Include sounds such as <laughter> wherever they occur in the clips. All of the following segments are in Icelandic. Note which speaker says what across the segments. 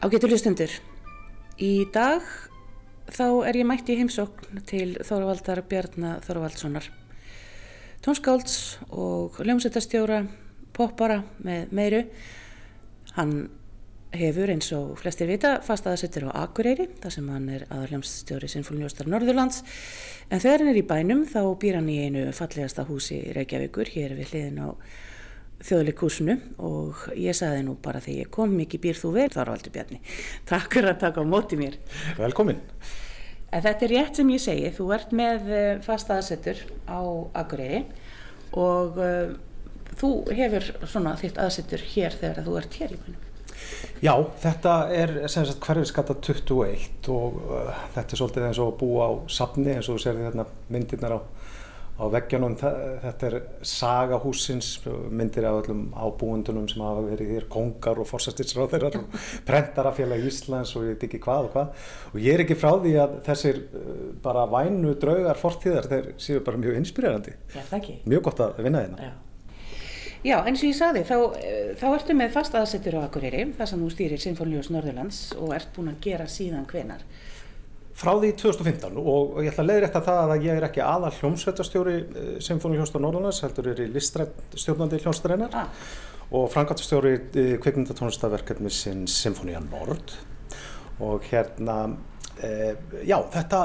Speaker 1: Ágættu hlustundur, í dag þá er ég mætt í heimsókn til Þorvaldar Bjarnar Þorvaldssonar. Tónskálds og ljómsættastjóra, poppara með meiru. Hann hefur eins og flestir vita fast aðsettur á Akureyri, þar sem hann er aðaljómsstjóri Sinfónljóstar Norðurlands. En þegar hann er í bænum þá býr hann í einu fallegasta húsi Reykjavíkur, hér við hliðin á þjóðleikúsinu og ég sagði nú bara þegar ég kom mikið býr þú vel Þorvaldur Bjarni? Takk fyrir að taka á móti mér.
Speaker 2: Velkomin.
Speaker 1: En Þetta er rétt sem ég segi þú ert með eh, fast aðsettur á Akureyri og uh, þú hefur svona þitt aðsettur hér þegar þú ert hér í bænum.
Speaker 2: Já, þetta er sem sagt hverfiskata 21 og uh, þetta er svolítið eins og að búa á safni eins og þú sér hérna myndirnar á á veggjanum þetta er saga húsins myndir af öllum ábúendunum sem hafa verið hér kongar og forsættisráðirar og prentarafélag Íslands og ég veit ekki hvað og hvað. Og ég er ekki frá því að þessir uh, bara vænu draugar fortíðar þeir séu bara mjög inspirerandi. Mjög gott að vinna þeirna
Speaker 1: Já. Já, eins og ég sagði, þá, eh, þá ertu með fast aðsettur á Akureyri, þar sem þú stýrir Sinfónius Norðurlands og ert búin að gera síðan hvenar
Speaker 2: frá því 2015 og ég ætla að leiðrætta það að ég er ekki aðal hljómsveitastjóri eh, Symfónihljómsdór Norðurlands, heldur er í listrætt stjórnandi hljómsdórinnar ah. og frangatastjóri eh, kvikmyndatónlistaverkefni sin Symfónia Nord og hérna e, já þetta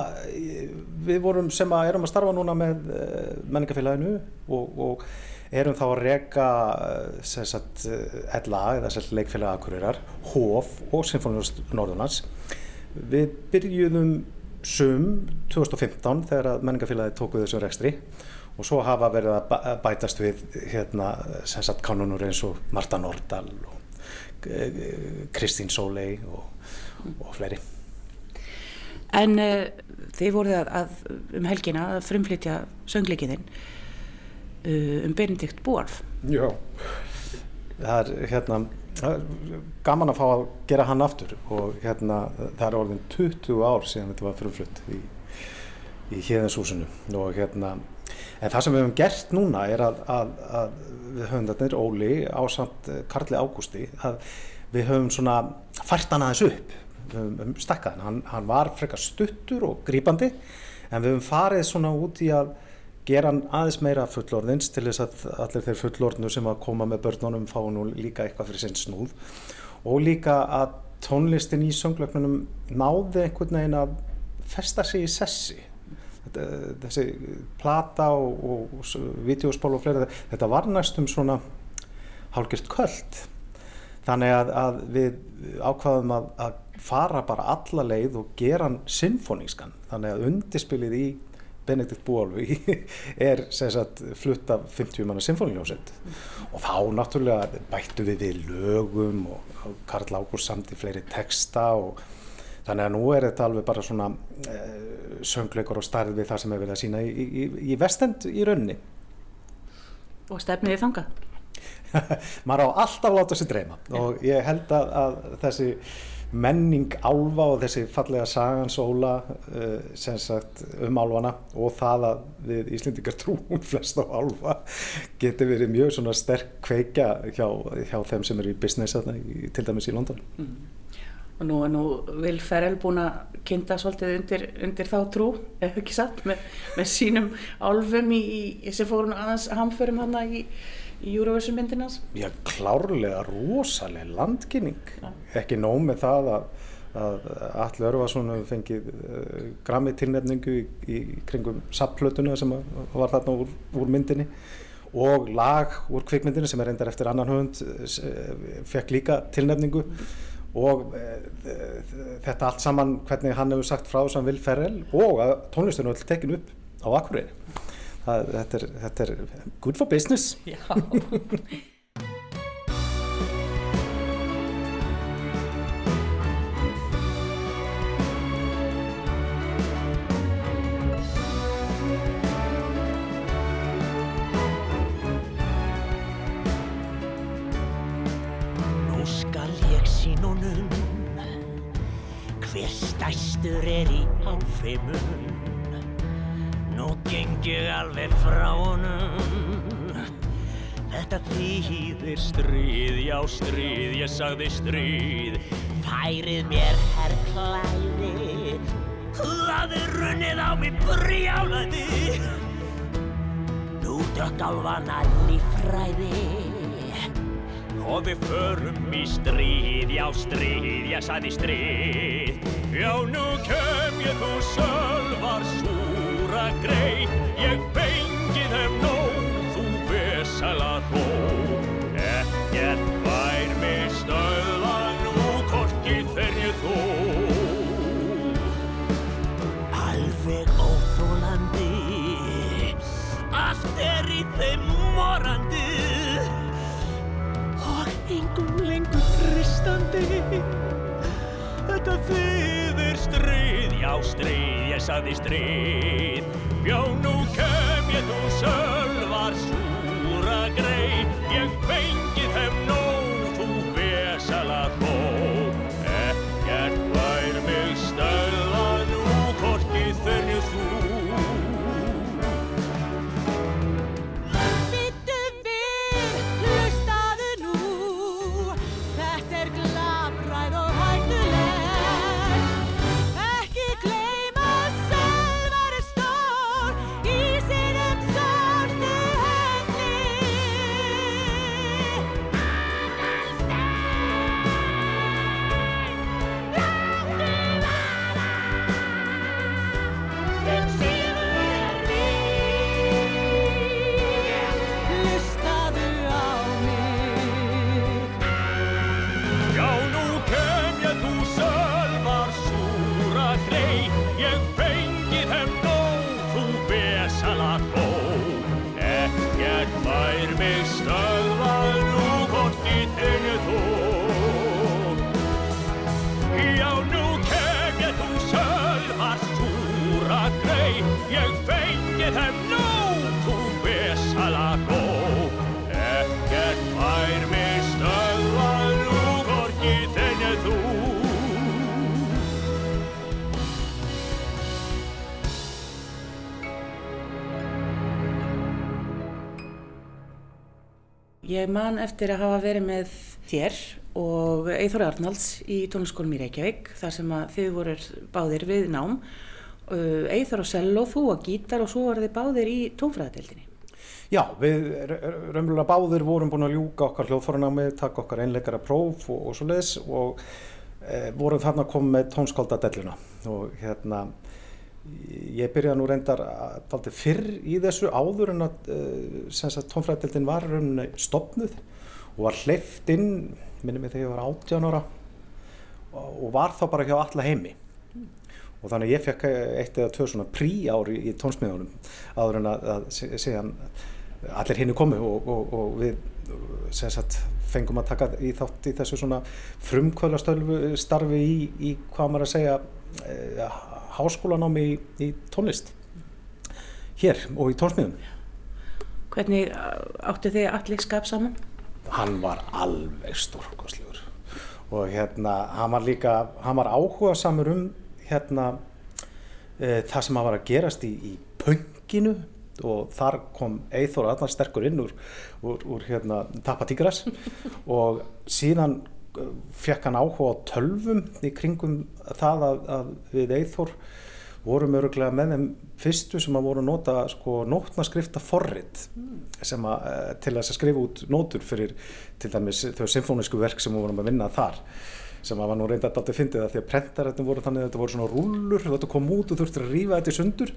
Speaker 2: við vorum sem að erum að starfa núna með e, menningafélaginu og, og erum þá að reyka LA eða leikfélag Akureyrar, HOF og Symfónihljómsdór Norðurlands Við byrjuðum sum 2015 þegar menningafélagi tóku þessu rekstri og svo hafa verið að bætast við hérna sagt, kanunur eins og Marta Nordal og eh, Kristín Sólei og, og fleiri.
Speaker 1: En uh, þið voruð að, að um helgina að frumflytja söngleikiðinn uh, um Benedikt Bórf.
Speaker 2: Já, það er hérna gaman að fá að gera hann aftur og hérna það er orðin 20 ár síðan þetta var frumflutt í, í híðinshúsinu og hérna en það sem við hefum gert núna er að, að, að við höfum þetta er Óli á samt eh, Karli Ágústi að við höfum svona fært hann aðeins upp. Við höfum stakkað hann, hann var frekar stuttur og grýpandi en við höfum farið svona út í að gera hann aðeins meira fullorðins til þess að allir þeir fullorðnu sem að koma með börnunum fá nú líka eitthvað fyrir sinn snúð. Og líka að tónlistin í sönglögnunum náði einhvern veginn að festa sig í sessi. Þetta, þessi plata og, og, videospól og fleira þetta var næstum svona hálfgjört kvöld. Þannig að, að við ákvaðum að, að fara bara alla leið og gera hann symfonískan þannig að undirspilið í Benedikt Búalvi <laughs> er sagt, flutt af 50 manna symfóniljósett mm. og þá náttúrulega bættu við við lögum og Karl Ágúr samt í fleiri texta og þannig að nú er þetta alveg bara svona eh, söngleikur og starð við það sem við vilja sína í, í, í vestend í raunni
Speaker 1: Og stefniði þanga? <laughs>
Speaker 2: maður á alltaf láta sér dreyma og ég held að, að þessi menning álfa og þessi fallega sagansóla uh, sem sagt um álfana og það að við Íslendingar <laughs> trúum flest á álfa getur verið mjög svona sterk kveika hjá, hjá þeim sem eru í business til dæmis í London mm.
Speaker 1: Og nú er nú Vil Ferrell búin að kynnta svolítið undir, undir þá trú, ef ekki satt með, með sínum álfum í, í sem fórum aðeins hamförum hann í í Eurovision myndinans?
Speaker 2: Já, klárlega rosalega landkynning ja. Ekki nóg með það að, að Alli Örvarsson fengið uh, grammi tilnefningu í, í kringum sapplötuna sem var þarna úr, úr myndinni. Og lag úr kvikmyndinu sem er reyndar eftir annan höfund uh, fekk líka tilnefningu. Og uh, þetta allt saman hvernig hann hefur sagt frá sem vil ferrel og að tónlistunum er tekinu upp á það, þetta, þetta er good for business. Já
Speaker 3: áfeimun Nú geng ég alveg frá honum. Þetta þýðir stríð, já stríð, ég sagði stríð. Færið mér herrklæði Það er runnið á mig brjálaði Nú dökk álvana líffræði. Og við förum í stríð, já stríð, ég sagði stríð Já nú kem ég þú sölvar súra grei Ég fengi þeim nóg, þú vesala hló. Ekkert fær mig stöða nú, korki þernju þú Alveg óþólandi Allt er í þeim morandi. Og engum lengur tristandi Þetta þýðir stríð Já stríð, ég sagði stríð. Já nú kem ég þú sölvar súra grei Ég fengi
Speaker 1: eftir að hafa verið með þér og Eithor Arnalds í tónlaskólum í Reykjavík þar sem að þið voru báðir við nám. Uh, Eithor á cello, þú á gítar og svo voru þið báðir í tónfræðadeildinni.
Speaker 2: Já, við ra- ra- raunverulega báðir vorum búin að ljúka okkar hljóðfórunámi, taka okkar einleikara próf og, og svo leiðis og e, vorum þarna að koma með tónskaldadelluna og hérna ég byrjaði nú reyndar að fyrr í þessu áður en að e, tónfræðadeildin var rauninni stopnuð og var hleyft inn, minnum ég þegar ég var 18 ára. Og, var þá bara hjá alla heimi. Og þannig ég fekk eitt eða tvö svona prí ári í tónsmiðunum áður en að, að síðan allir hinni komu og, og, og við sagt, fengum að taka í þátt í þessu svona frumkvöla starfi í, í hvað maður að segja e, háskólanámi í, í tónlist. Hér og í tónsmiðum
Speaker 1: Hvernig uh, áttu þið allir skap saman?
Speaker 2: Hann var alveg stórkoslegur og hérna hann var líka, hann var áhuga samur um hérna e, það sem hann var að gerast í, í pönginu og þar kom Eithor allar sterkur inn úr, úr, úr hérna Tapatígras og síðan eh, fekk hann áhuga á tölvum í kringum það að, að við Eithor vorum öruglega með þeim fyrstu sem að voru að nota sko nótnaskrifta forrit sem að, eh, til að skrifa út nótur fyrir til dæmis þau symfónisku verk sem við vorum að vinna þar sem að var nú reynda alltaf fyndið að því að prentarrættin voru þannig að þetta voru svona rúllur og þetta kom út og þurftir að rífa þetta í sundur.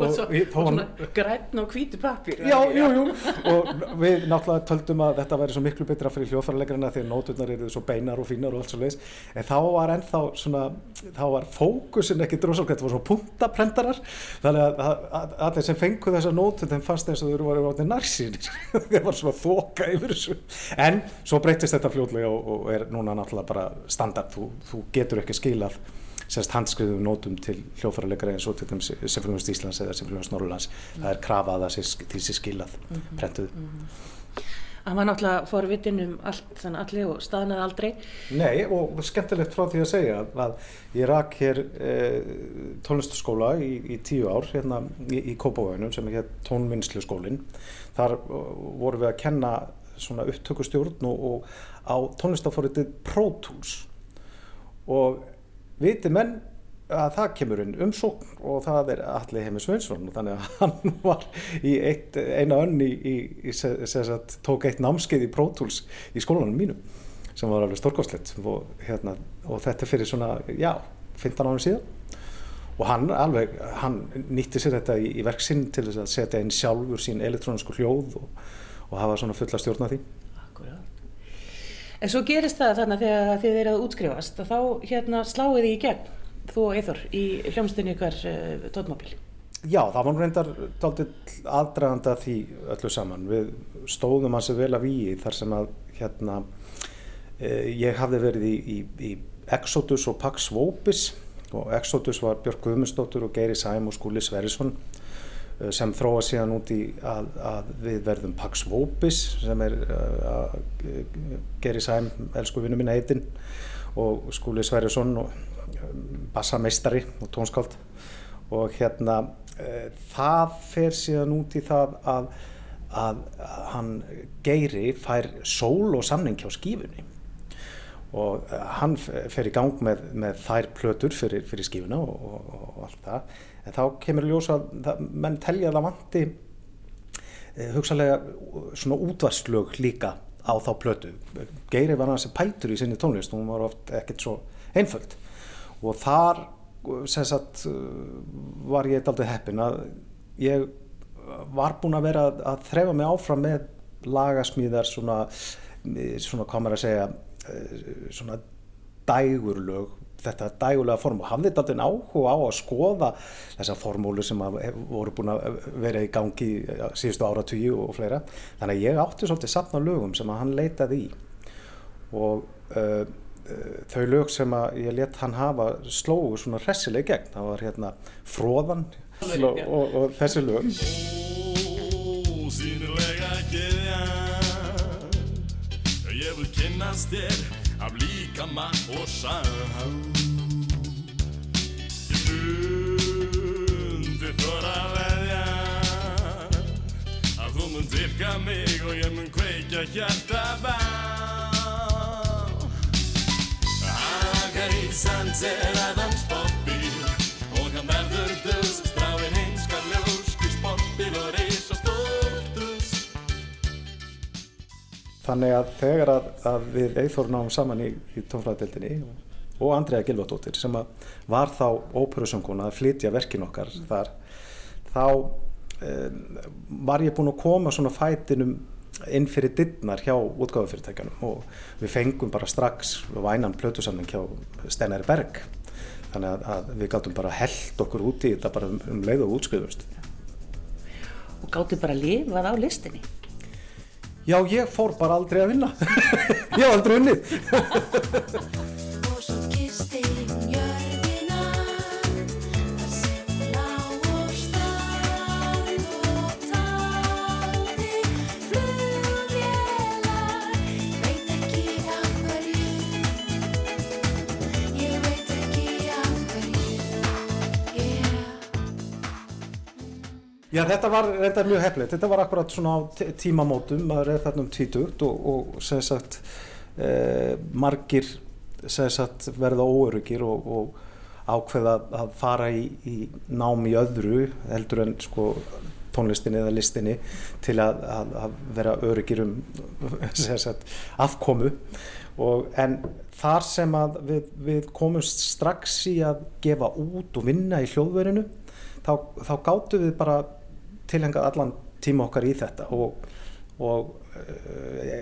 Speaker 1: Og, svo,
Speaker 2: ég- þá
Speaker 1: og svona græn og hvítu pappir.
Speaker 2: Já, jú, jú, og við náttúrulega töldum að þetta væri svo miklu betra fyrir hljóðfæralegrina því að nóturnar eru svo beinar og fínar og allt svo leis en þá var ennþá svona þá var fókusin ekki drosalg þetta voru svo puntaprentarar þannig að, allir sem fengu þessa nótur þeim fannst eins og þau voru átni narsýnir. <laughs> Þeir var svona þoka yfir þessu. En svo breytist þetta fljótlega og, og er núna náttúrulega bara standard. Þú, þú getur ekki skilað sérst handskriðum nótum til hljóðfæralegra eins og til þeim Sifrljóðast Íslands eða Sifrljóðast Norrlands það er krafa að það sé, til sér skilað prentuð.
Speaker 1: Hann var náttúrulega forvitin um allt, þannig allir og staðnaði aldrei.
Speaker 2: Nei og skemmtilegt frá því að segja að ég rak hér e, tónlistaskóla í, í tíu ár hérna í, í Kópavöginum sem er hér tónvinnslu skólin þar vorum við að kenna svona upptökustjórn og, og á tónlistaforritið Pro Tools og viti menn að það kemur inn umsókn og það er allir heimi Sveinsson og þannig að hann <laughs> var í eitt, eina önni í, í, í tók eitt námskeið í Pro Tools í skólanum mínum sem var alveg stórkostlegt og, hérna, og þetta fyrir svona, já, 15 árum síðan og hann alveg, hann nýtti sér þetta í, í verksinn til þess að setja inn sjálfur sín elektrónisku hljóð og, og hafa svona fulla stjórn á því.
Speaker 1: Akkurát. En svo gerist það þannig að þegar þið eruð að útskrifast að þá hérna sláið þið í gegn, þú og Eithor, í hljómsdunni hver uh, tótmóbíl.
Speaker 2: Já, það var nú reyndar aðdraganda því öllu saman. Við stóðum að sér vel af í þar sem að hérna, eh, ég hafði verið í, í, í Exodus og Pax Vopis og Exodus var Björk Guðmundsdóttur og Geiri Sæm og Skúli Sverrisson eh, sem þróa síðan út í að, að við verðum Pax Vopis sem er uh, Geiri Sæm, elsku vinnu minna heitinn og Skúli um, bassameistari og tónskáld. Og hérna uh, það fer síðan út í það að, að, að hann Geiri fær sól og samning hjá skífunni. Og hann fer í gang með, með þær plötur fyrir, fyrir skífuna og, og, og allt það en þá kemur í ljós að menn telja að það vanti uh, hugsalega svona útvarslög líka á þá plötu. Geiri var hans pæltur í sinni tónlist og hún var oft ekkert svo einföld. Og þar sagt var ég aldrei heppin að ég var búinn að vera að, þrefa mig áfram með lagasmíðar svona, svona hvað maður að segja eh, svona dægurlög þetta dægulega form og hafði þetta aldrei áhuga á að skoða þessar formúlu sem voru búin að vera í gangi síðustu áratugju og fleira. Þannig að ég átti svolítið safna lögum sem að hann leitaði í. Og uh, uh, þau lög sem að ég let hann hafa slógu svona hressileg gegn. Það var hérna Fróðan og, og, og þessi lög.
Speaker 4: Ósýnilega geðja Ég vil kynnast þér líkama og sá Ég fundi þóra veðja að þú mun dyrka mig og ég mun kveikja hjarta bá. Agarísans er aðeins bobbíl og
Speaker 2: þannig að þegar að, að við Eithor náum saman í, í tónfræðadeildinni og Andrea Gilvardóttir sem að var þá óperusönguna að flytja verkin okkar þar þá um, var ég búinn að koma svona fætinum inn fyrir dittnar hjá útgáðufyrirtækjanum og við fengum bara strax vænan plötusamning hjá Steinar Berg. Þannig að, að við gáttum bara held okkur út í þetta bara um, um leið og útskriðust
Speaker 1: Og gátti bara lifað á listinni.
Speaker 2: Já, ég fór bara aldrei að vinna. <laughs> Ég var aldrei unnið Já, þetta var þetta mjög hefnilegt. Þetta var akkurat svona á tímamótum, maður er þarna um tvítugt og, og sem sagt eh, margir sem sagt verða óöryggir og, og ákveða að fara í, í nám í öðru heldur en sko tónlistinni eða listinni til að, að, að vera öryggir um sagt afkomu og en þar sem að við, við komumst strax í að gefa út og vinna í hljóðverinu þá, þá gáttu við bara tilhengað allan tíma okkar í þetta og, og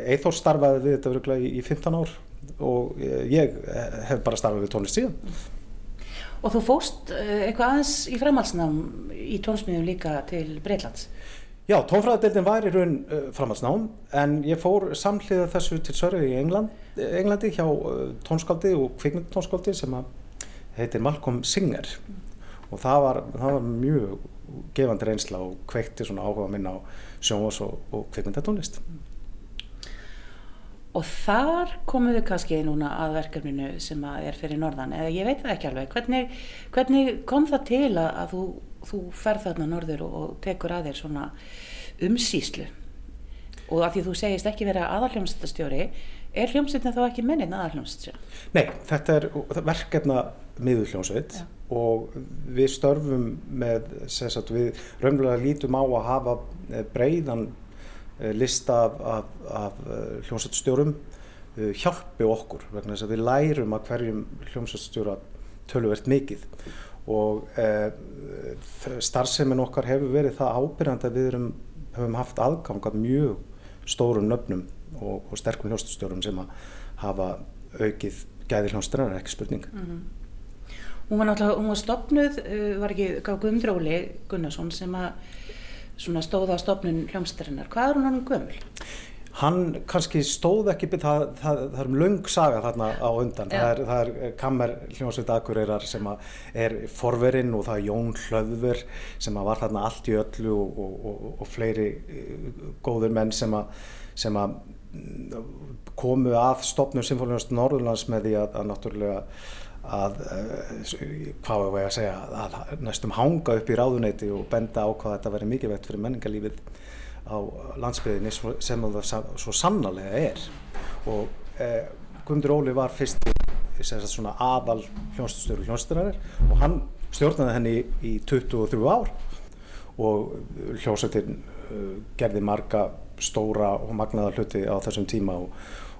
Speaker 2: Eithor starfaði við þetta örugglega í, í 15 ár og eh, ég hef bara starfað við tónlist síðan.
Speaker 1: Og þú fóst uh, eitthvað aðeins í framhalsnám í tónsmiðum líka til Breitlands.
Speaker 2: Já, tónfræðadeildin var í raun framhaldsnám en ég fór samhliða þessu til Sörðu í England, Englandi hjá tónskáldi og kvikmyndatónskáldi sem heitir Malcolm Singer og það var, það var mjög gefandi reynsla og kveikti svona áhuga minn á sjónvás og, og kvikmyndatónlist.
Speaker 1: Og þar komum við kannski núna að verkefninu sem að er fyrir norðan, eða ég veit það ekki alveg, hvernig, hvernig kom það til að, að þú, þú ferð þarna norður og, og tekur að þér svona umsýslu? Og að því þú segist ekki vera aðalhljómsættastjóri, Er hljómsveitin þá ekki mennin aðal hljómsveit?
Speaker 2: Nei, þetta er verkefna miðurhljómsveit og við störfum með, sagt, við raunverulega lítum á að hafa eh, breiðan eh, lista af, af, af eh, hljómsveitstjórum eh, hjálpi okkur vegna þess að við lærum að hverjum hljómsveitstjóra töluvert mikið og eh, starfsemin okkar hefur verið það ábyrjandi að við erum, höfum haft aðgang að mjög stórum nöfnum og, og sterkum hljómsveitstjórum sem að hafa aukið gæði hljómsveitar, ekki spurning.
Speaker 1: Hún var náttúrulega, hún var stopnuð, uh, var ekki gaf Guðmdróli Gunnarsson sem að svona stóða á stopnun hljómsdarinnar. Hvað er hún hann gömul?
Speaker 2: Hann kannski stóð ekki, það, það, það er um löng saga þarna á undan.
Speaker 1: Já.
Speaker 2: Það er, það er Kammer hljómsveit Akureyrar sem er forverinn og það er Jón Hlöðver sem var þarna allt í öllu og, og, og, og fleiri eh, góðir menn sem að, mm, komu að stopnum Sinfóniast Norðurlands með því að, að náttúrulega að, eh, hvað var ég að segja, að næstum hanga upp í ráðuneyti og benda á hvað þetta verið mikilvægt fyrir menningarlífið á landsbyðinni svo- sem það svo sannarlega er. Og eh, Guðmundur Óli var sagt svona aðal hljónstustjóru hljónstunarir og hann stjórnaði henni í 23 ár. Og hljómsveitin uh, gerði marga stóra og magnaða hluti á þessum tíma og,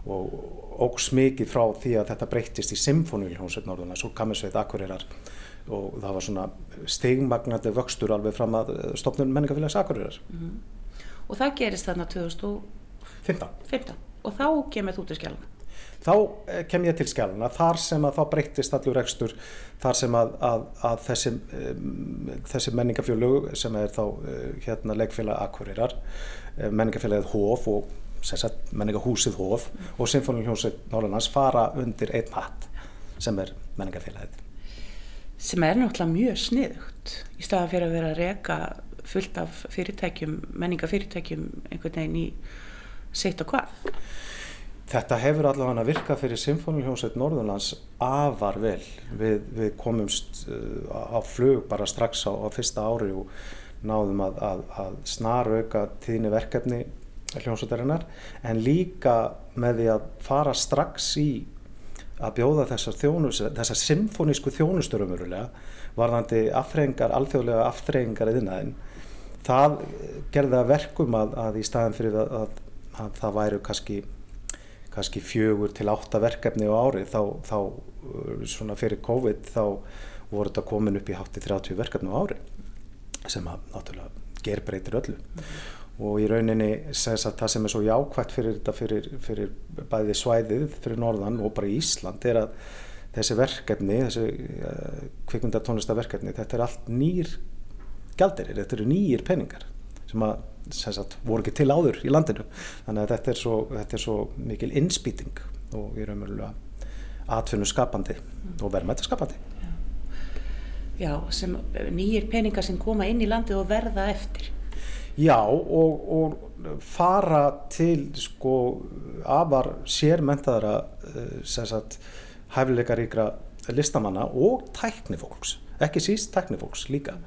Speaker 2: og ógs mikið frá því að þetta breyttist í symfóníu hljómsveit Norðurlands og kammersveit Akureyrar. Og það var svona stigmagnandi vöxtur alveg fram að uh, stopnun menningafélags Akureyrar.
Speaker 1: Og það gerist þarna 2015
Speaker 2: 15.
Speaker 1: og þá kemur þú til skjálfana.
Speaker 2: Þá eh, kem ég til skjáluna, þar sem að þá breyttist allur rekstur, þar sem að, að, að þessi, um, þessi menningafjölug sem er þá uh, hérna leikfélag Akureyrar, menningafélagið Hof og menningahúsið Hof og Sinfóniuljónsveit Norrlands fara undir einn hatt sem er menningafélagið.
Speaker 1: sem er náttúrulega mjög sniðugt í staðan fyrir að vera að reka fullt af fyrirtækjum, menningafyrirtækjum einhvern veginn í sitt og hvað.
Speaker 2: Þetta hefur allavega virkað fyrir Sinfóniuljónsveit Norðurlands afar vel. Við, við komumst uh, á flug bara strax á, á fyrsta ári og náðum að, að, að snarauka tíðni verkefni hljónsveitarinnar en líka með því að fara strax í að bjóða þessar þjónus, þessar symfónísku þjónustur umverulega varðandi afþreyingar, alþjóðlega afþreyingar eðinaðinn. Það gerði að verkum að, að í staðin fyrir að, að, að það væru kannski kannski fjögur til átta verkefni á ári þá, þá uh, svona fyrir COVID þá voru þetta komin upp í hátti 30 verkefni á ári sem að náttúrulega gerbreytir öllu og í rauninni segis að það sem er svo jákvætt fyrir þetta fyrir, fyrir bæði svæðið fyrir norðan og bara Ísland er að þessi verkefni, þessi uh, kvikmyndatónlistaverkefni, þetta er allt nýr gjaldirir, þetta eru nýjir peningar sem að sem sagt, voru ekki til áður í landinu. Þannig að þetta er svo, þetta er svo mikil innspýting og í raunverulega atvinnu skapandi og verðmætta skapandi
Speaker 1: Já, sem nýjir peningar sem koma inn í landið og verða eftir.
Speaker 2: Já og, og fara til sko afar sérmentaðara eh, hæfileikaríkra listamanna og tæknifólks, ekki síst tæknifólks líka.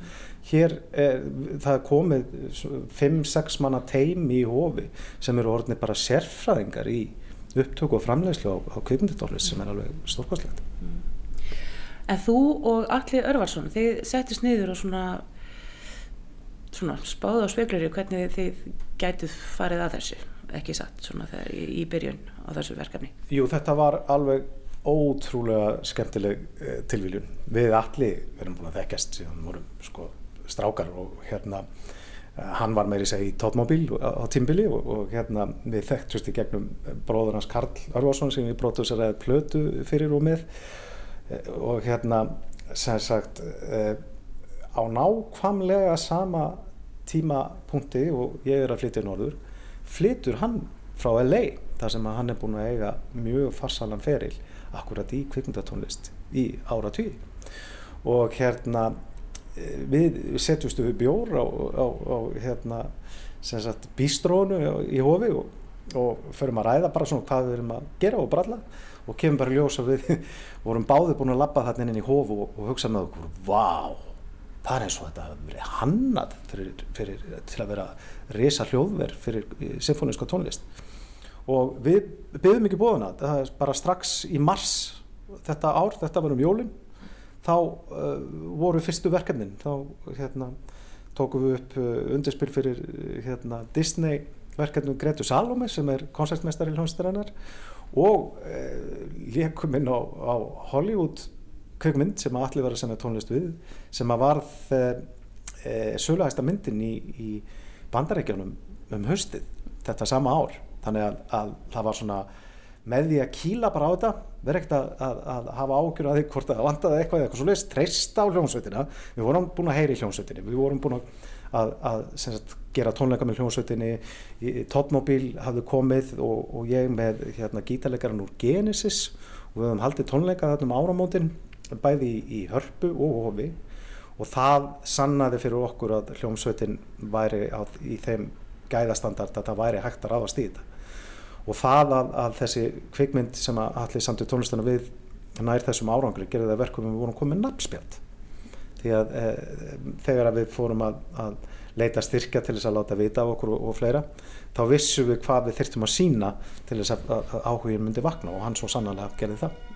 Speaker 2: Hér er það er komið 5-6 manna teim í hofi sem eru orðinni bara sérfræðingar í upptöku og framleiðslu á, á kvikmyndatónlist sem er alveg stórkostlegt.
Speaker 1: En þú og Alli Örvarsson, þið settist niður og svona, svona spáðu á speglur í hvernig þið gætuð farið að þessu, ekki satt, svona þegar í, í byrjun á þessu verkefni.
Speaker 2: Jú, þetta var alveg ótrúlega skemmtileg eh, tilviljun. Við allir erum búin að þekkjast síðan vorum sko strákar og hérna eh, hann var meiri segi í tótmóbíl á, tímbili og, og hérna við þekktust í gegnum bróður hans Karl Örvarsson sem við brótuseraði plötu fyrir og með Eh, og hérna sem sagt eh, á nákvæmlega sama tímapunkti og ég er að flytja norður flytur hann frá LA þar sem hann er búin að eiga mjög farsalan feril akkurat í kvikmyndatónlist í áratví og hérna eh, við setjumstu við bjór á, á, á hérna bístrónu í hofi og, og förum að ræða bara svona hvað við erum að gera og bralla og kemur bara í ljós að við <laughs> vorum báðið búin að labba þarna inn í hofu og, og hugsa með okkur, vá það er eins og þetta hafi verið hannað fyrir, fyrir, til að vera risa hljóðver fyrir symfóníska tónlist. Og við byggðum ekki bóðuna það er bara strax í mars þetta ár, þetta var um jólin þá uh, voru fyrstu verkefnin. Þá hérna, tókum við upp uh, undirspil fyrir hérna, Disney verkefnum Gretu Salome sem er koncertmestari hljómsdreinar og uh, leikum inn á, á Hollywood kveikmynd sem að allir var að senda tónlist við sem að varð uh, söluhæsta myndin í, í bandarækjunum um haustið þetta sama ár. Þannig að, að það var svona með því að kýla bara á þetta verið ekkert að, að, að hafa ágjur að því hvort það vandaði eitthvað eða eitthvað svo leiðist treysta á hljómsveitina. Við vorum búin að heyri hljómsveitinni við vorum búin að, að sagt, gera tónleika með hljómsveitinni. Totmobil hafði komið og, og ég með hérna, gítarleikaran úr Genesis og við höfum haldið tónleika þarna um áramótin bæði í, í hörpu og hofi. Og það sannaði fyrir okkur að hljómsveitin væri á, í þeim gæðastandard að það væri hægt að ráðast í þetta. Og það að, að þessi kvikmynd sem að allir samt í tónlistana við nær þessum árangri gerði það verkum við vorum komið nafnspjald. Því að e, þegar að við fórum að, að leita styrkja til þess að láta vita af okkur og, og fleira þá vissum við hvað við þyrftum að sína til þess að, að áhugin myndi vakna og hann svo sannlega gerði það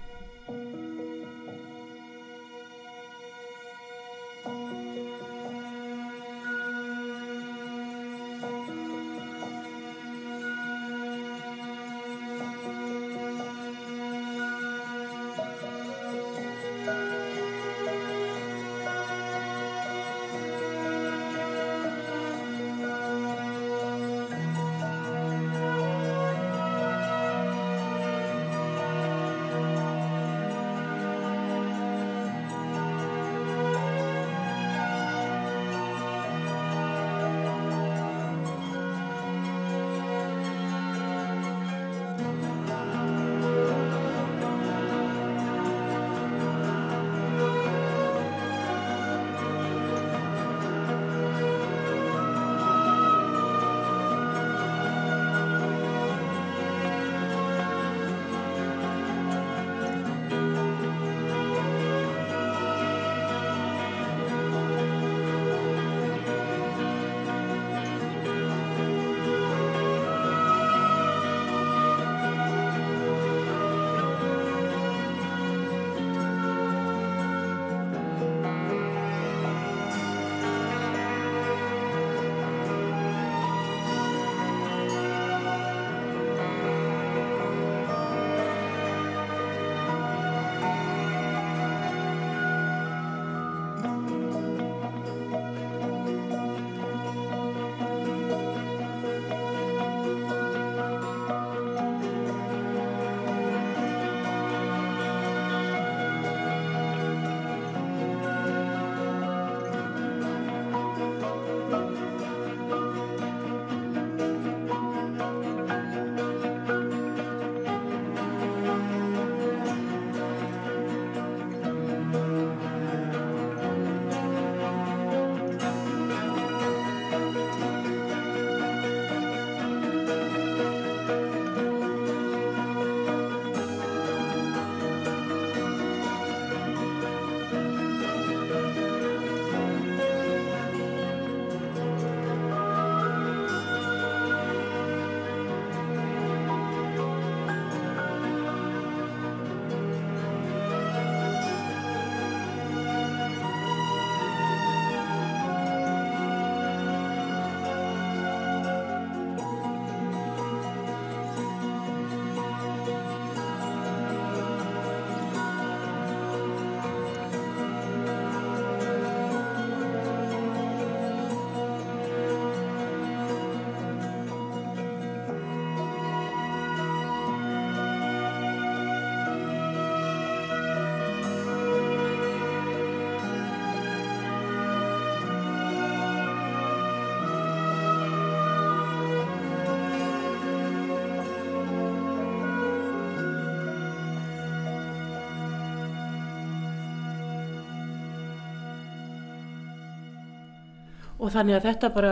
Speaker 1: og þannig að þetta bara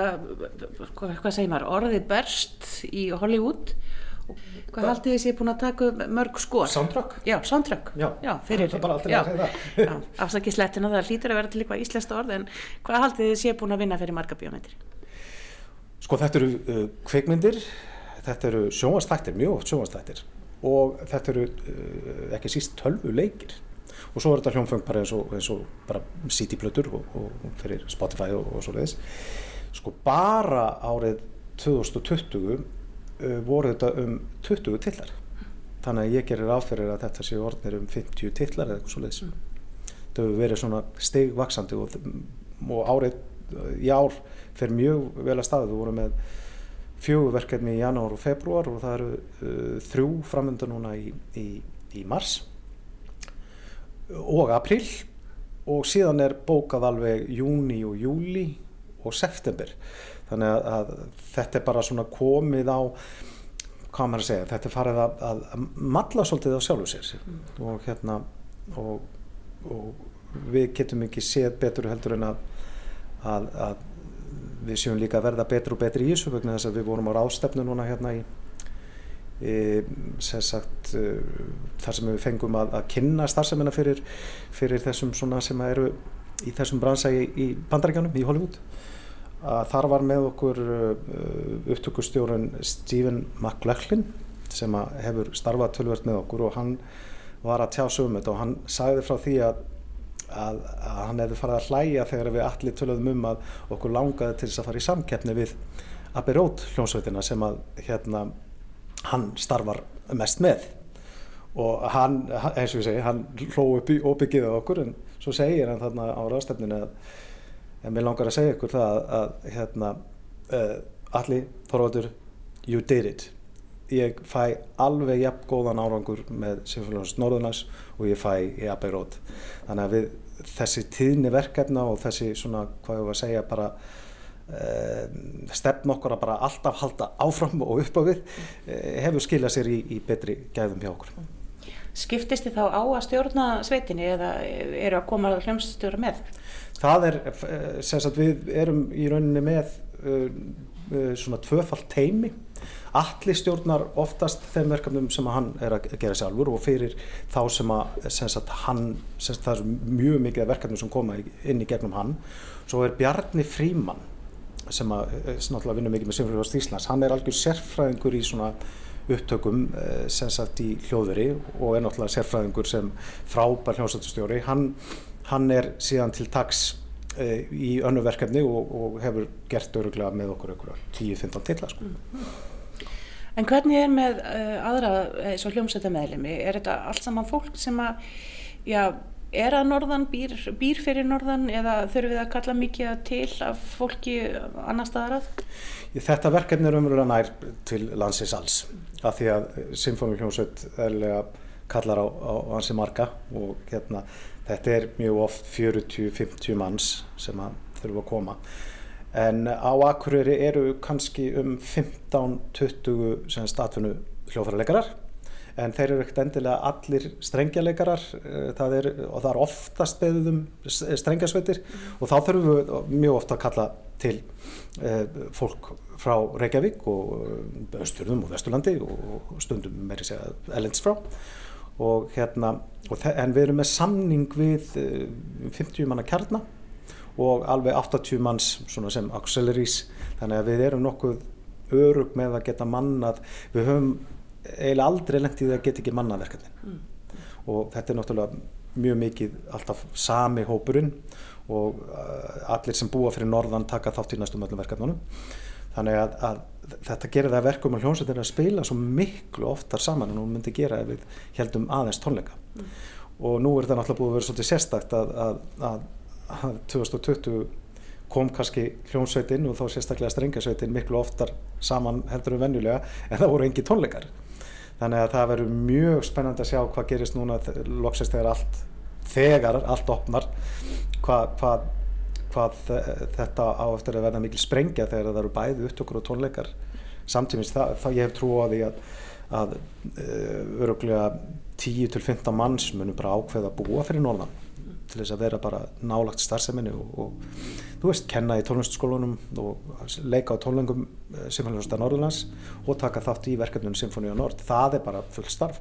Speaker 1: hvað, hvað segir maður, orðið berst í Hollywood. Og hvað haldið þið sé búin að taka mörg skor
Speaker 2: Soundtrack?
Speaker 1: já,
Speaker 2: er
Speaker 1: já, afsakið slettina, það hlýtur að vera til eitthvað íslenskt orð en hvað haldið þið sé búin að vinna fyrir marga bíómyndir?
Speaker 2: Sko þetta eru uh, kveikmyndir, þetta eru sjónvastættir, mjög oft sjónvastættir og þetta eru uh, ekki síst tölvu leikir og svo er þetta hljómfeng bara eins og, eins og bara CD-plötur og, og fyrir Spotify og, og svo leiðis sko bara árið 2020 uh, voru þetta um 20 tillar þannig að ég gerir áferðir að þetta séu orðnir um 50 tillar eða eitthvað svo leiðis þetta hefur verið svona stigvaksandi og, og árið í ár fer mjög vel að staðu, við vorum með fjögurverkefni í janúar og februar og það eru uh, þrjú framönda núna í, í, í mars og april og síðan er bókað alveg júni og júli og september. Þannig að, að þetta er bara svona komið á hvað maður að segja, þetta er farið að, að, að matla svolítið á sjálfu sér. Og hérna og, og við getum ekki séð betur heldur en að að, við séum líka að verða betur og betri í þessu vegna þess að við vorum á ráðstefnu núna hérna í sem sagt e, þar sem við fengum að, að kynna starfsemina fyrir, fyrir þessum sem eru í þessum bransa í, bandaríkjanum í Hollywood. Að þar var með okkur uh, upptökustjórun Stephen McLaughlin sem hefur starfað tölvert með okkur og hann var að tjá sögum þetta og hann sagði frá því að að, að hann hefði farið að hlæja þegar við allir töluðum um að okkur langaði til þess að fara í samkeppni við Abbey Road hljómsveitina sem að hérna hann starfar mest með. Og hann, eins og ég segi, hann hló upp í óbyggiða okkur en svo segir hann þarna á ráðstefninu að en mér langar að segja ykkur það að, að hérna uh, allir Þorvaldur, you did it. Ég fæ alveg jafn góðan árangur með Sinfonius Norðunars og ég fæ í Abbey Road. Þannig að við þessi tíðni verkefna og þessi svona, hvað ég var að segja bara stefn okkur að bara alltaf halda áfram og upp á við uh, hefur skiljað sér í, í betri gæðum hjá okkur
Speaker 1: Skiptist þið þá á að stjórna sveitinni eða eru að koma hljómsstjóra með?
Speaker 2: Það er, eh, sem sagt við erum í rauninni með uh, svona tvöfalt teimi Allir stjórnar oftast þeim verkefnum sem hann er að gera sjálfur og fyrir þá sem að sem sagt, hann, sem sagt, það er mjög mikið verkefnum sem koma inn í gegnum hann. Svo er Bjarni Fríman sem að, náttúrulega vinnur mikið með Sinfoniust Íslands, hann er algjör sérfræðingur í svona upptökum eh, sem sagt í hljóðveri og er náttúrulega sérfræðingur sem frábær hljóðsættustjóri. Hann, hann er síðan til tags e, í önnu verkefni og, og hefur gert öruglega með okkur 10-15 tilla sko. Mm.
Speaker 1: En hvernig er með uh, aðra eins og hljómsætta meðlemi? Er þetta allt saman fólk sem að, já, er að norðan, býr, býr fyrir norðan eða þurfum við að kalla mikið til af fólki annar staðar að?
Speaker 2: Þetta verkefni er umröðan nær til landsins alls af því að Symfóniljónsveit eðlega kallar á, á hansi marga og hérna, þetta er mjög oft 40-50 manns sem að þurfa að koma en á Akureyri eru kannski um 15-20 statfunu hljóðfærarleikarar en þeir eru ekkert endilega allir strengjaleikarar eh, það er, og það er oftast beðum strengjasveitir mm. og þá þurfum við mjög ofta að kalla til eh, fólk frá Reykjavík og eh, Östurðum og Vesturlandi og stundum meiri segja Ellends frá. Og hérna og en við erum með samning við 50 manna kjarnar og alveg 80 manns sem auxiliaries. Þannig að við erum nokkuð örug með að geta mannað. Við höfum eiginlega aldrei lengt í því að geta ekki mannað verkefni mm. og þetta er náttúrulega mjög mikið alltaf sami hópurinn og uh, allir sem búa fyrir norðan taka þátt í næstum öllum verkefnunum þannig að, að þetta gerir það verkum og hljómsveitir að spila svo miklu oftar saman en hún myndi gera ef við heldum aðeins tónleika mm. og nú er þetta náttúrulega búið að vera svolítið sérstakt að, að, að 2020 kom kannski hljónsveitin og þá sérstaklega strengasveitin miklu oftar saman heldur en venjulega en það voru engi tónleikar þannig að það verður mjög spennandi að sjá hvað gerist núna loksist þegar allt þegar allt opnar hvað, hvað, hvað þetta á eftir að verða mikil sprengja þegar það eru bæði upptökur og tónleikar samtímis. Það, það ég hef trú á því að, að uh, öruglega 10-15 manns munum bara ákveða að búa fyrir norðan til þess að vera bara nálagt starfseminni og, og þú veist, kenna í tónlistskólunum og leika á tónlengum eh, Sinfoníusta Norðurlands og taka þátt í verkefnunum Sinfoníu Nord. Það er bara full starf.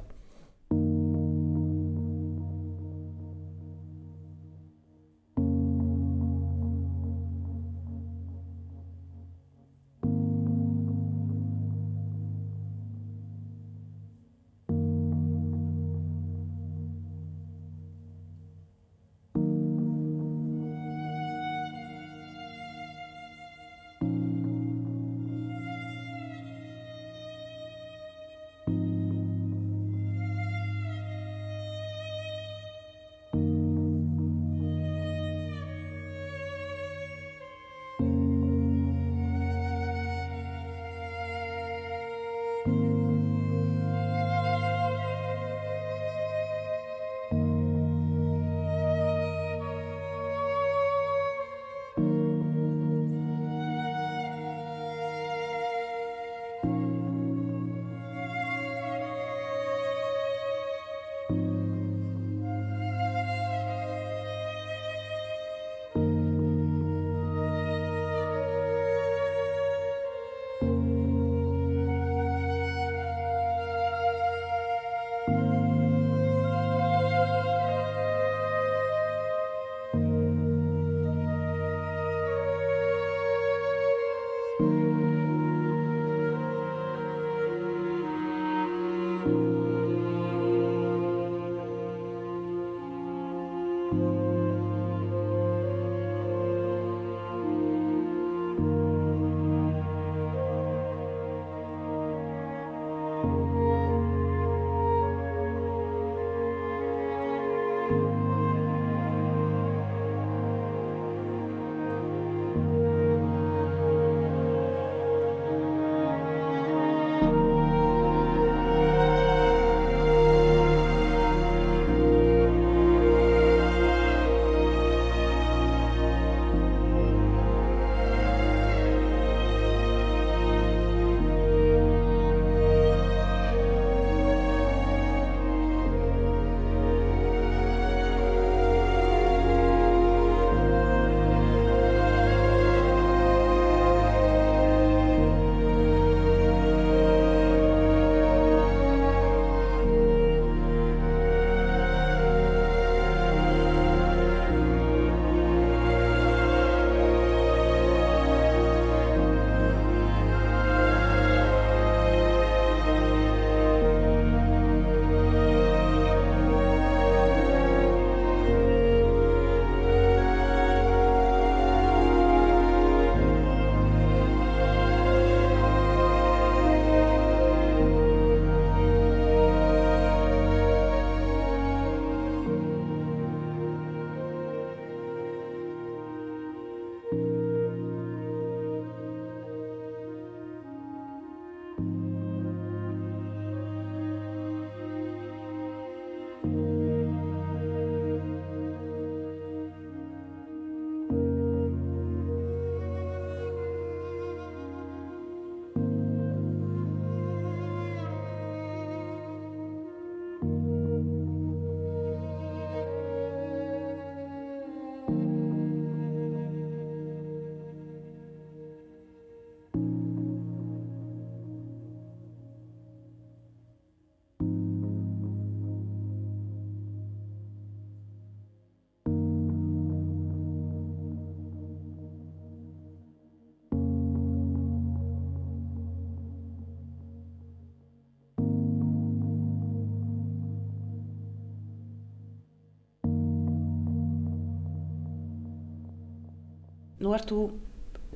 Speaker 1: Nú ert þú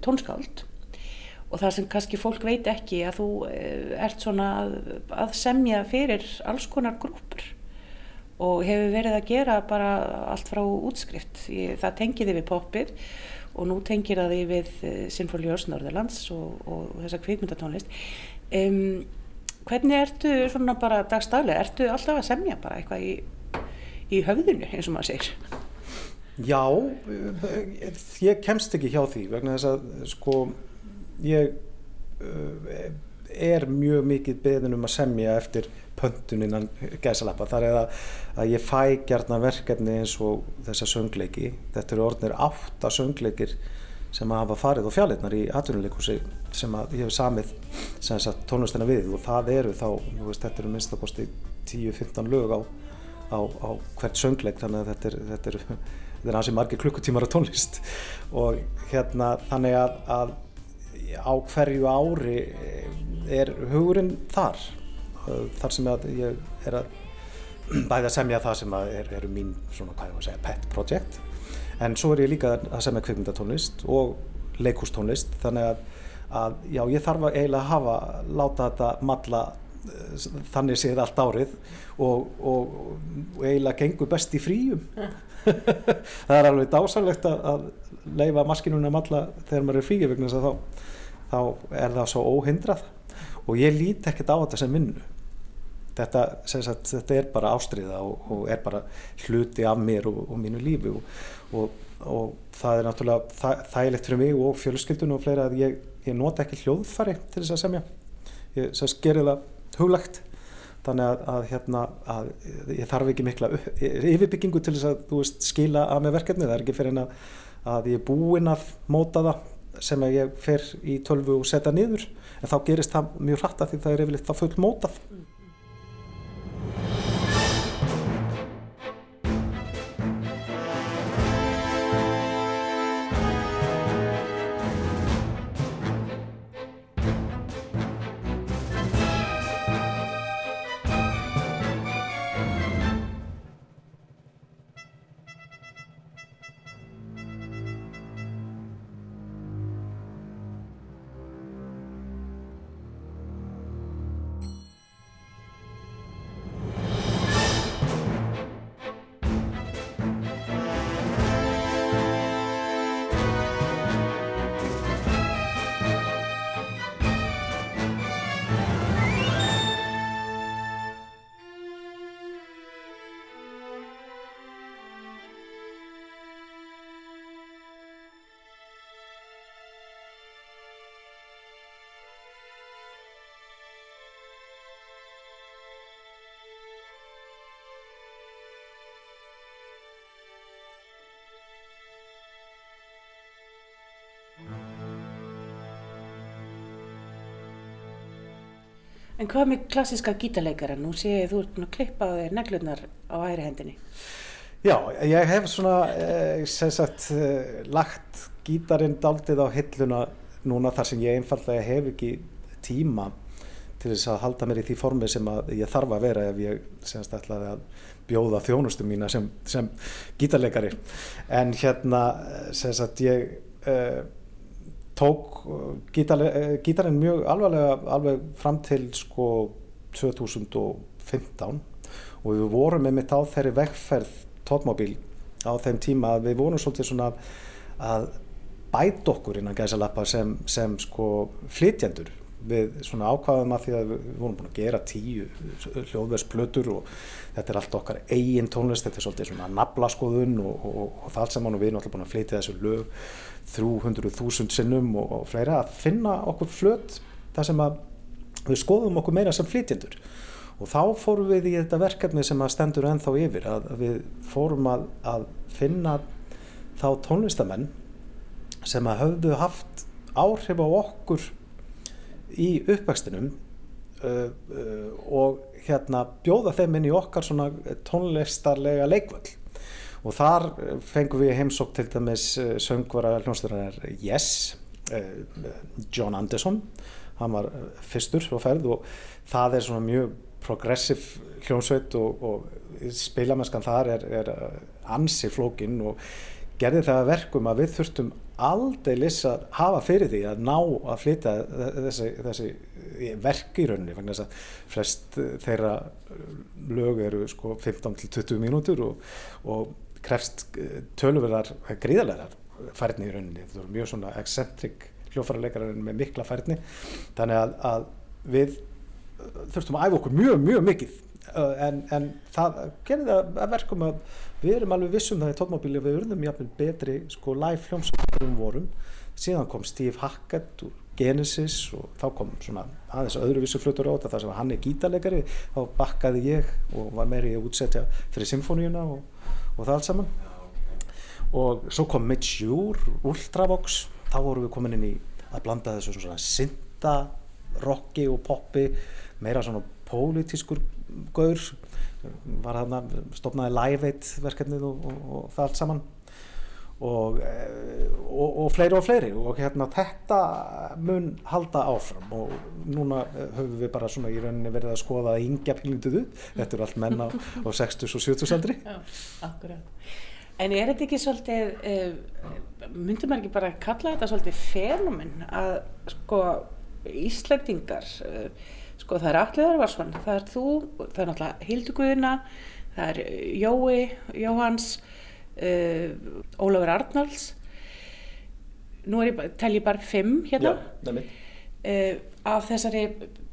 Speaker 1: tónskáld og það sem kannski fólk veit ekki að þú eh, ert svona að, að semja fyrir alls konar grúpur og hefur verið að gera bara allt frá útskrift. Ég, það tengið við poppið og nú tengir það því við uh, Sinfóliós Norðurlands og, og þessa kvikmyndatónlist. Um, hvernig ertu svona bara dagstæðlega, ertu alltaf að semja bara eitthvað í, í höfðinu eins og maður segir?
Speaker 2: Já, eh, ég kemst ekki hjá því vegna þess að sko ég uh, er mjög mikið beðin um að semja eftir pöntun innan gæsalappa. Þar er að, að ég fæ gjarnar verkefni eins og þessa söngleiki. Þetta eru orðnir átta söngleikir sem að hafa farið á fjallinnar í atvinnuleikusi sem að ég hef samið tónlistina við. Og það eru þá, veist, þetta eru minnstakosti 10-15 lög á, á, á hvert söngleik þannig að þetta er, þetta er, þetta er ansið margir klukkutímar á tónlist. Og hérna þannig að, að á hverju ári er hugurinn þar? Þar sem ég er að <clears throat> bæði að semja það sem að er, eru mín svona hvað ég var að segja pet project. En svo er ég líka að semja kvikmyndatónlist og leikústónlist þannig að, að já ég þarf að eiginlega hafa láta þetta matla eh, þannig séð allt árið og, og, og eiginlega gengur best í fríum. <laughs> Það er alveg dásalegt að, leifa maskinuna matla þegar maður er fríi vegna þess að þá, þá er það svo óhindrað. Og ég lít ekkert á þetta sem vinnu. Þetta, sagt, þetta er bara ástriða og, og er bara hluti af mér og, og mínu lífi og, og það er náttúrulega það, þægilegt fyrir mig og fjölskyldun og fleira að ég, ég nota ekki hljóðfari til þess að semja. Ég sérst gerir það huglagt þannig að, að, hérna, að ég þarf ekki mikla yfirbyggingu til þess að veist, skila að með verkefni, það er ekki fyrir en að, að ég er búinn að móta það sem ég fer í tölvu og setja niður. En þá gerist það mjög hratt að því það er yfirleitt þá full mótað
Speaker 1: En hvað með klassiska gítarleikara? Nú sé ég þú ert búin að klippa á þér neglunar á hægri hendinni.
Speaker 2: Já, ég hef svona eh, sem sagt eh, lagt gítarinn daldið á hilluna núna þar sem ég einfallega hef ekki tíma til þess að halda mér í því formi sem ég þarf að vera ef ég semst ætlaði að bjóða þjónustum mína sem, sem gítarleikari en hérna sem sagt ég uh, tók gítar, gítarinn mjög alvarlega alveg fram til sko 2015 og við vorum með mitt á þeirri vegferð tótmóbíl á þeim tíma að við vorum svolítið svona að bæta okkur innan gæsalappa sem, sem sko flytjendur við svona ákvaðum að því að við vorum búin að gera tíu hljóðversplötur og þetta er allt okkar eigin tónlist, þetta er svolítið svona naflaskoðun og, og, og það allt saman og við erum alltaf búin að flytja þessu lög 300.000 sinnum og, og fleira að finna okkur flöt þar sem að við skoðum okkur meira sem flytjendur. Og þá fórum við í þetta verkefni sem að stendur ennþá yfir að, að við fórum að, að finna þá tónlistamenn sem að höfðu haft áhrif á okkur í uppvækstinum uh, uh, og hérna bjóða þeim inn í okkar svona tónlistarlega leikvöld og þar fengum við heimsók til dæmis söngvara hljónstæðarar Yes uh, John Anderson. Hann var fyrstur á ferð og það er svona mjög progressiv hljónsveit og, og spilamennskan þar er, er ansi flókin og gerði það verkum að við þurftum aldeilis að hafa fyrir því að ná að flytja þessi, þessi verk í rauninni þess að flest þeirra lög eru sko 15 til 20 mínútur og, og krefst töluverðar gríðarlegar færni í rauninni. Þetta eru mjög svona eccentric hljófarleikarar með mikla færni þannig að, að við þurftum að æfa okkur mjög, mjög mikið en, en það gerði það að verkum að við erum alveg vissum það í tónmóbíli við urðum jafnvel betri sko live hljómsveitum vorum. Síðan kom Steve Hackett úr Genesis og þá kom svona aðeins öðruvísu flutur át að það sem hann er gítarleikari. Þá bakkaði ég og var meiri að útsetja fyrir symfóníuna og, og það allt saman. Og svo kom Mitch Ure, Ultravox. Þá vorum við komin inn í að blanda þessu svona synda rocki og poppi meira svona pólitískur gaur var þarna, stopnaði Live Aid verkefnið og, og, og það allt saman. Eh, og, og fleiri og fleiri. Og hérna þetta mun halda áfram. Og núna eh, höfum við bara svona í rauninni verið að skoða að yngja pílinduðu, þetta eru allt menna á, á 60 og 70 aldri.
Speaker 1: Já, akkurat. En er þetta ekki svolítið, uh, myndum maður ekki bara kalla þetta svolítið fenomen að sko Íslandingar, uh, sko það er Allir Örvarsson, það er þú, það er náttúrulega Hildur Guðna, það er Jói, Jóhans, uh, Ólafur Arnalds, nú er ég, tel ég bara fimm hérna uh, af þessari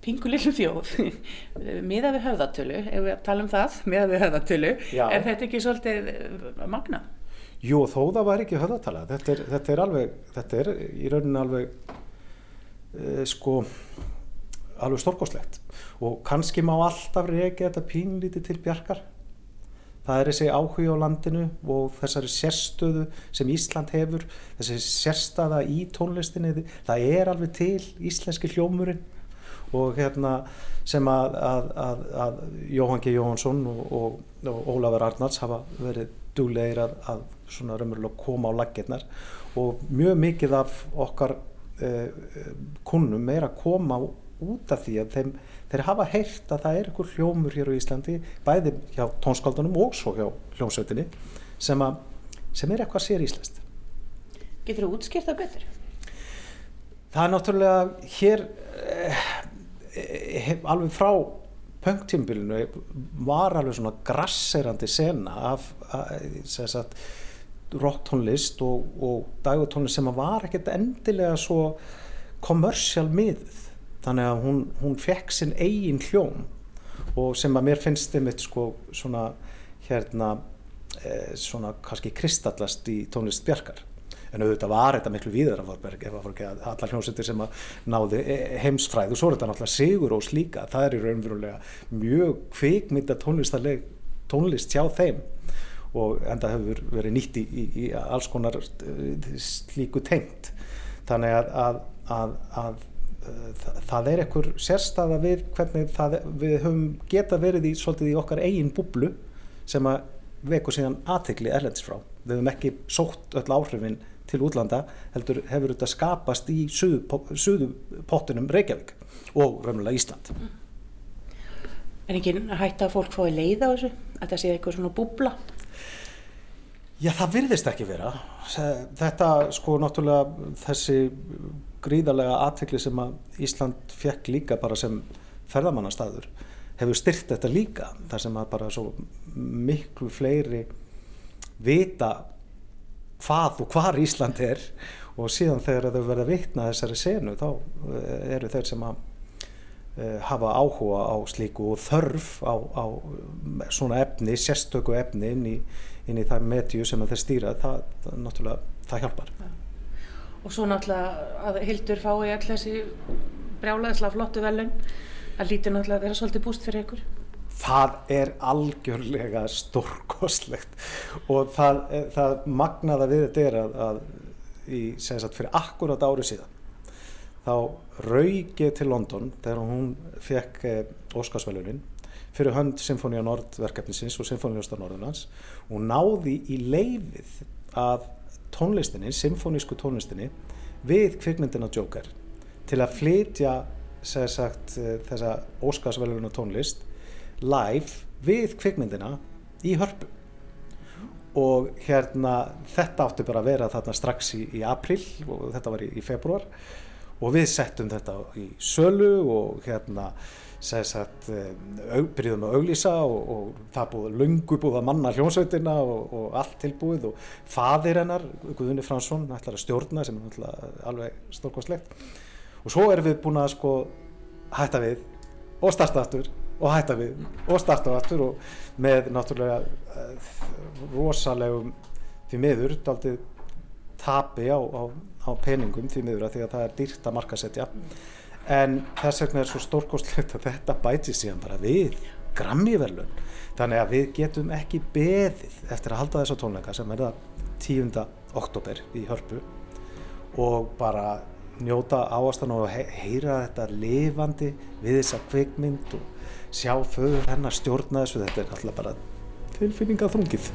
Speaker 1: pingulillu þjóð <laughs> miða við höfðatölu, ef við tala um það miða við höfðatölu,
Speaker 2: Já.
Speaker 1: er þetta ekki svolítið magna?
Speaker 2: Jú, þó það var ekki höfðatala þetta er, þetta er alveg, þetta er í rauninni alveg uh, sko alveg stórkoslegt og kannski má alltaf reyka þetta pínlítið til bjarkar. Það er þessi áhuga á landinu og þessari sérstöðu sem Ísland hefur þessi sérstaða í tónlistinni það er alveg til íslenski hljómurinn. Og hérna sem að, að, að, að Jóhann G. Jóhannsson og, og, og Ólafur Arnalds hafa verið duglegir að, svona raunverulega koma á laggirnar. Og mjög mikið af okkar eh, kunnum er að koma út af því að þeim, þeir hafa heyrt að það er einhver hljómur hér á Íslandi bæði hjá tónskaldunum og svo hjá hljómsveitinni sem, að, sem er eitthvað sér íslenskt.
Speaker 1: Getur þú útskýrt það betur?
Speaker 2: Það er náttúrulega hér eh, hef, alveg frá punktímbilinu var alveg svona grasserandi sena af rocktónlist og, og dagutónlist sem var ekkert endilega svo kommersial miðuð þannig að hún, hún fekk sinn eigin hljóm og sem að mér finnst þeim eitt sko svona hérna eh, svona kannski kristallast í tónlist Bjarkar. En auðvitað var þetta miklu víðar af Vorberg ef það voru ekki allar hljómsveitir sem að náði eh, heimsfræð og svo er þetta náttúrulega sigur og slíka, það er í raunverulega mjög kvikmynda tónlistarleg tónlist hjá þeim og enda hefur verið nýtt í, í, í alls konar eh, slíku tengt. Þannig að, að, að, að það, það er einhver sérstaða við hvernig það, við höfum geta verið í, svolítið í okkar eigin búblu sem að veku síðan aðtegli erlendis frá. Við höfum ekki sótt öll áhrifin til útlanda heldur hefur þetta skapast í suðu pottunum Reykjavík og raunverulega Ísland.
Speaker 1: En ekki hætta að fólk fái leið á þessu? Að það sé eitthvað svona búbla?
Speaker 2: Já, það virðist ekki vera. Þetta, sko, náttúrulega þessi gríðarlega aðtekli sem að Ísland fekk líka bara sem ferðamannastaður hefur styrt þetta líka þar sem að bara svo miklu fleiri vita hvað og hvar Ísland er. Og síðan þegar þau verða vitna þessari senu þá eru þeir sem að uh, hafa áhuga á slíku og þörf á, á svona efni, sérstöku efni inn í, inn í það medju sem þeir stýra. Það, það náttúrulega, það hjálpar
Speaker 1: Og svo náttúrulega að Hildur fái all þessi brjálaðislega flottu velun það lítur náttúrulega að vera svolítið búst fyrir ykkur.
Speaker 2: Það er algjörlega stórkostlegt. Og það, það magnaða við þetta er að, að í, sagt, fyrir akkurat ári síðan þá raug ég til London þegar hún fekk eh, Óskarsvælunin fyrir hönd Sinfonia Nord verkefnisins og Sinfoniastar Norðunans og náði í leifið af tónlistinni, symfonísku tónlistinni við kvikmyndina Joker. Til að flytja sagt, þessa Óskarsvæluna tónlist live við kvikmyndina í hörpu. Og hérna þetta átti bara að vera þarna strax í, í april og þetta var í, í februar og við settum þetta í sölu og hérna sagt, aug, byrjuðum að auglýsa og, og það búið lungu búið að manna hljómsveitina og, og allt tilbúið og fadir hennar, Guðunni Fransson ætlar að stjórna sem er alveg stórkostlegt. Og svo erum við búin að sko hætta við og starta aftur og hætta við og starta aftur og með náttúrulega uh, rosalegum því miður daldið tapi á, á, á peningum því miður að því að það er dýrt að markasetja en þess vegna er svo stórkostlegt að þetta bæti síðan bara við Grammy-verlun þannig að við getum ekki beðið eftir að halda þessa tónleika sem er það 10. oktober í Hörpu og bara njóta áastan og he heyra þetta lifandi við þessa kvikmynd og sjá föður hennar stjórna þessu. Þetta er alltaf bara tilfinninga þrungið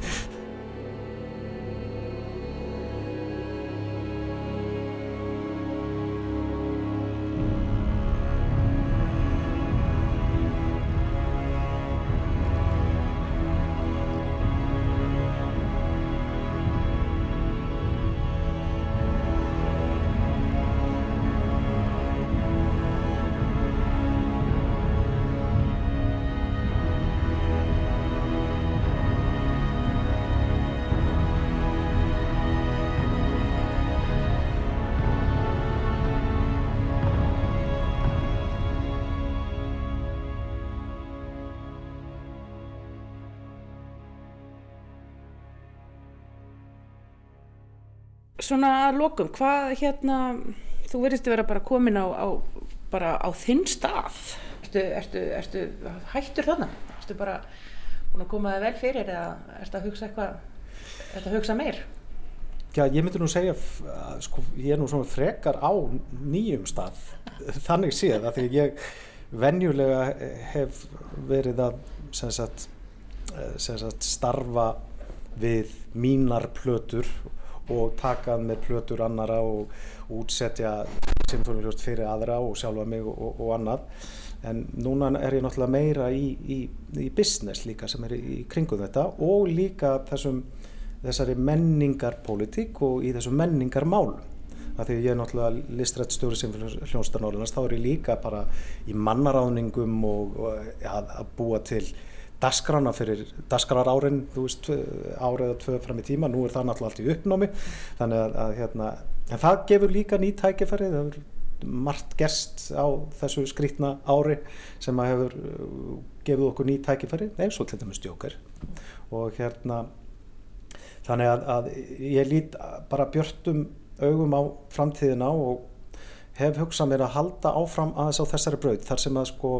Speaker 1: Svona að lokum, hvað hérna, þú verðist að vera bara komin á, á, bara á þinn stað. Ertu, ertu, ertu hættur þarna? Ertu bara búin að koma það vel fyrir eða ertu að hugsa eitthvað, ertu að hugsa meir?
Speaker 2: Já, ég myndi nú segja, sko, ég er nú svona frekar á nýjum stað, þannig séð, að því ég venjulega hef verið að sem sagt, sem sagt, starfa við mínar plötur og takað með plötur annara og, og útsetja symfóniljóst fyrir aðra og sjálfa mig og, og, og annað. En núna er ég náttúrulega meira í, í, í business líka sem er í, kringum þetta og líka þessum, þessari menningarpólitík og í þessum menningarmálum. Það því ég er náttúrulega listrætt stjóri symfóniljónstar Norrlands, þá er ég líka bara í mannaráðningum og að, að búa til dagskrána fyrir dagskrar árin, þú veist, árið eða tvö fram í tíma, nú er það náttúrulega allt í uppnámi, þannig að, að hérna, en það gefur líka ný tækifæri, það hefur margt gerst á þessu skrítna ári sem að hefur uh, gefið okkur ný tækifæri, eins og til dæmis stjókar og hérna, þannig að, að ég lít bara björtum augum á framtíðina og hef hugsað mér að halda áfram aðeins á þessari braut, þar sem að sko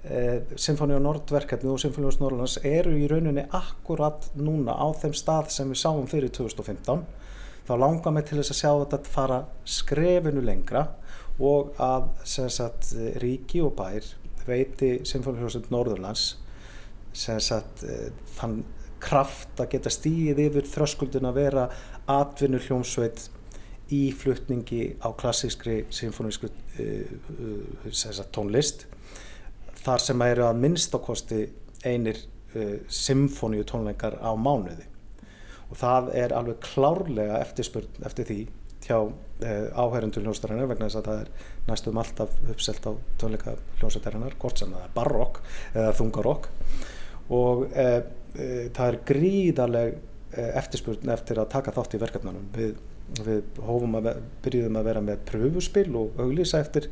Speaker 2: Sinfoni á Nordverkefni og Sinfoni á Norrlands eru í rauninni akkurat núna á þeim stað sem við sáum fyrir 2015 þá langar mig til þess að sjá þetta fara skrefinu lengra og að sagt, ríki og bær veiti Sinfoni á Norrlands sagt, þann kraft að geta stíð yfir þröskuldin að vera atvinnu hljómsveit í flutningi á klassískri sinfonísku uh, uh, tónlist þar sem eru að minnstakosti einir uh, symfóníu tónleikar á mánuði. Og það er alveg klárlega eftirspurn eftir því hjá uh, áhærendur hljóstarinnar vegna þess að það er næstum alltaf uppselt á tónleika hljóstarinnar hvort sem það er barokk eða þungarokk. Og uh, það er gríðarleg eftirspurn eftir að taka þátt í verkefnanum við, við hófum að byrjuðum að vera með pröfuspil og auglýsa eftir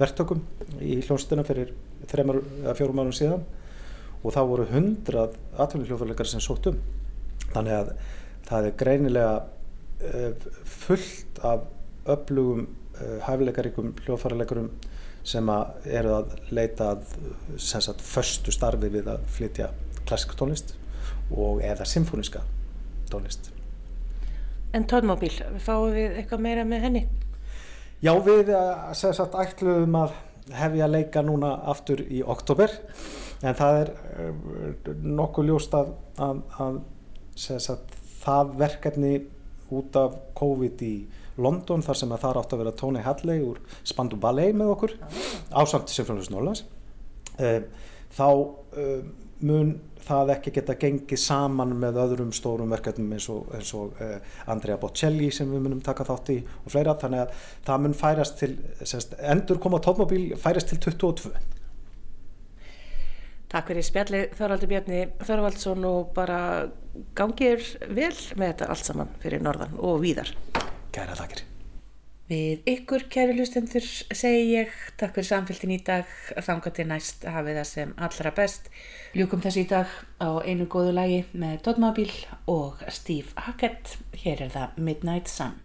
Speaker 2: verktökum í hljónstina fyrir þreymar eða fjórum árum síðan og þá voru hundrað atvinnuljófarleikar sem sótt um þannig að það er greinilega uh, fullt af öflugum uh, hæfileikaríkum hljófarleikarum sem að eru að leita að sem sagt förstu starfi við að flytja klassisk tónlist og eða symfóniska tónlist
Speaker 1: En tónmóbíl, fáum við eitthvað meira með henni?
Speaker 2: Já, við sem sagt ætluðum að hefja að leika núna aftur í oktober en það er nokkuð ljóst að, að, að sagt, það verkefni út af COVID í London þar sem að það átt að vera Tony Hadley úr Spandu Ballet með okkur ásamt Sinfónius Norlands þá mun það ekki geta gengið saman með öðrum stórum verkefnum eins og, eins og uh, Andrea Bocelli sem við munum taka þátt í og fleira. Þannig að það mun færast til semst, endur koma tónmóbíl færast til 22
Speaker 1: Takk fyrir spjallið Þorvaldur Bjarni Þorvaldsson og bara gangir vel með þetta allt saman fyrir norðan og víðar.
Speaker 2: Kæra þakkir
Speaker 1: Við ykkur, kæri hlustendur, segi ég takk fyrir samfélgin í dag, þanga til næst hafið það sem allra best. Ljúkum þessu í dag á einu góðu lagi með Dodmabíl og Steve Hackett. Hér er það Midnight Sun.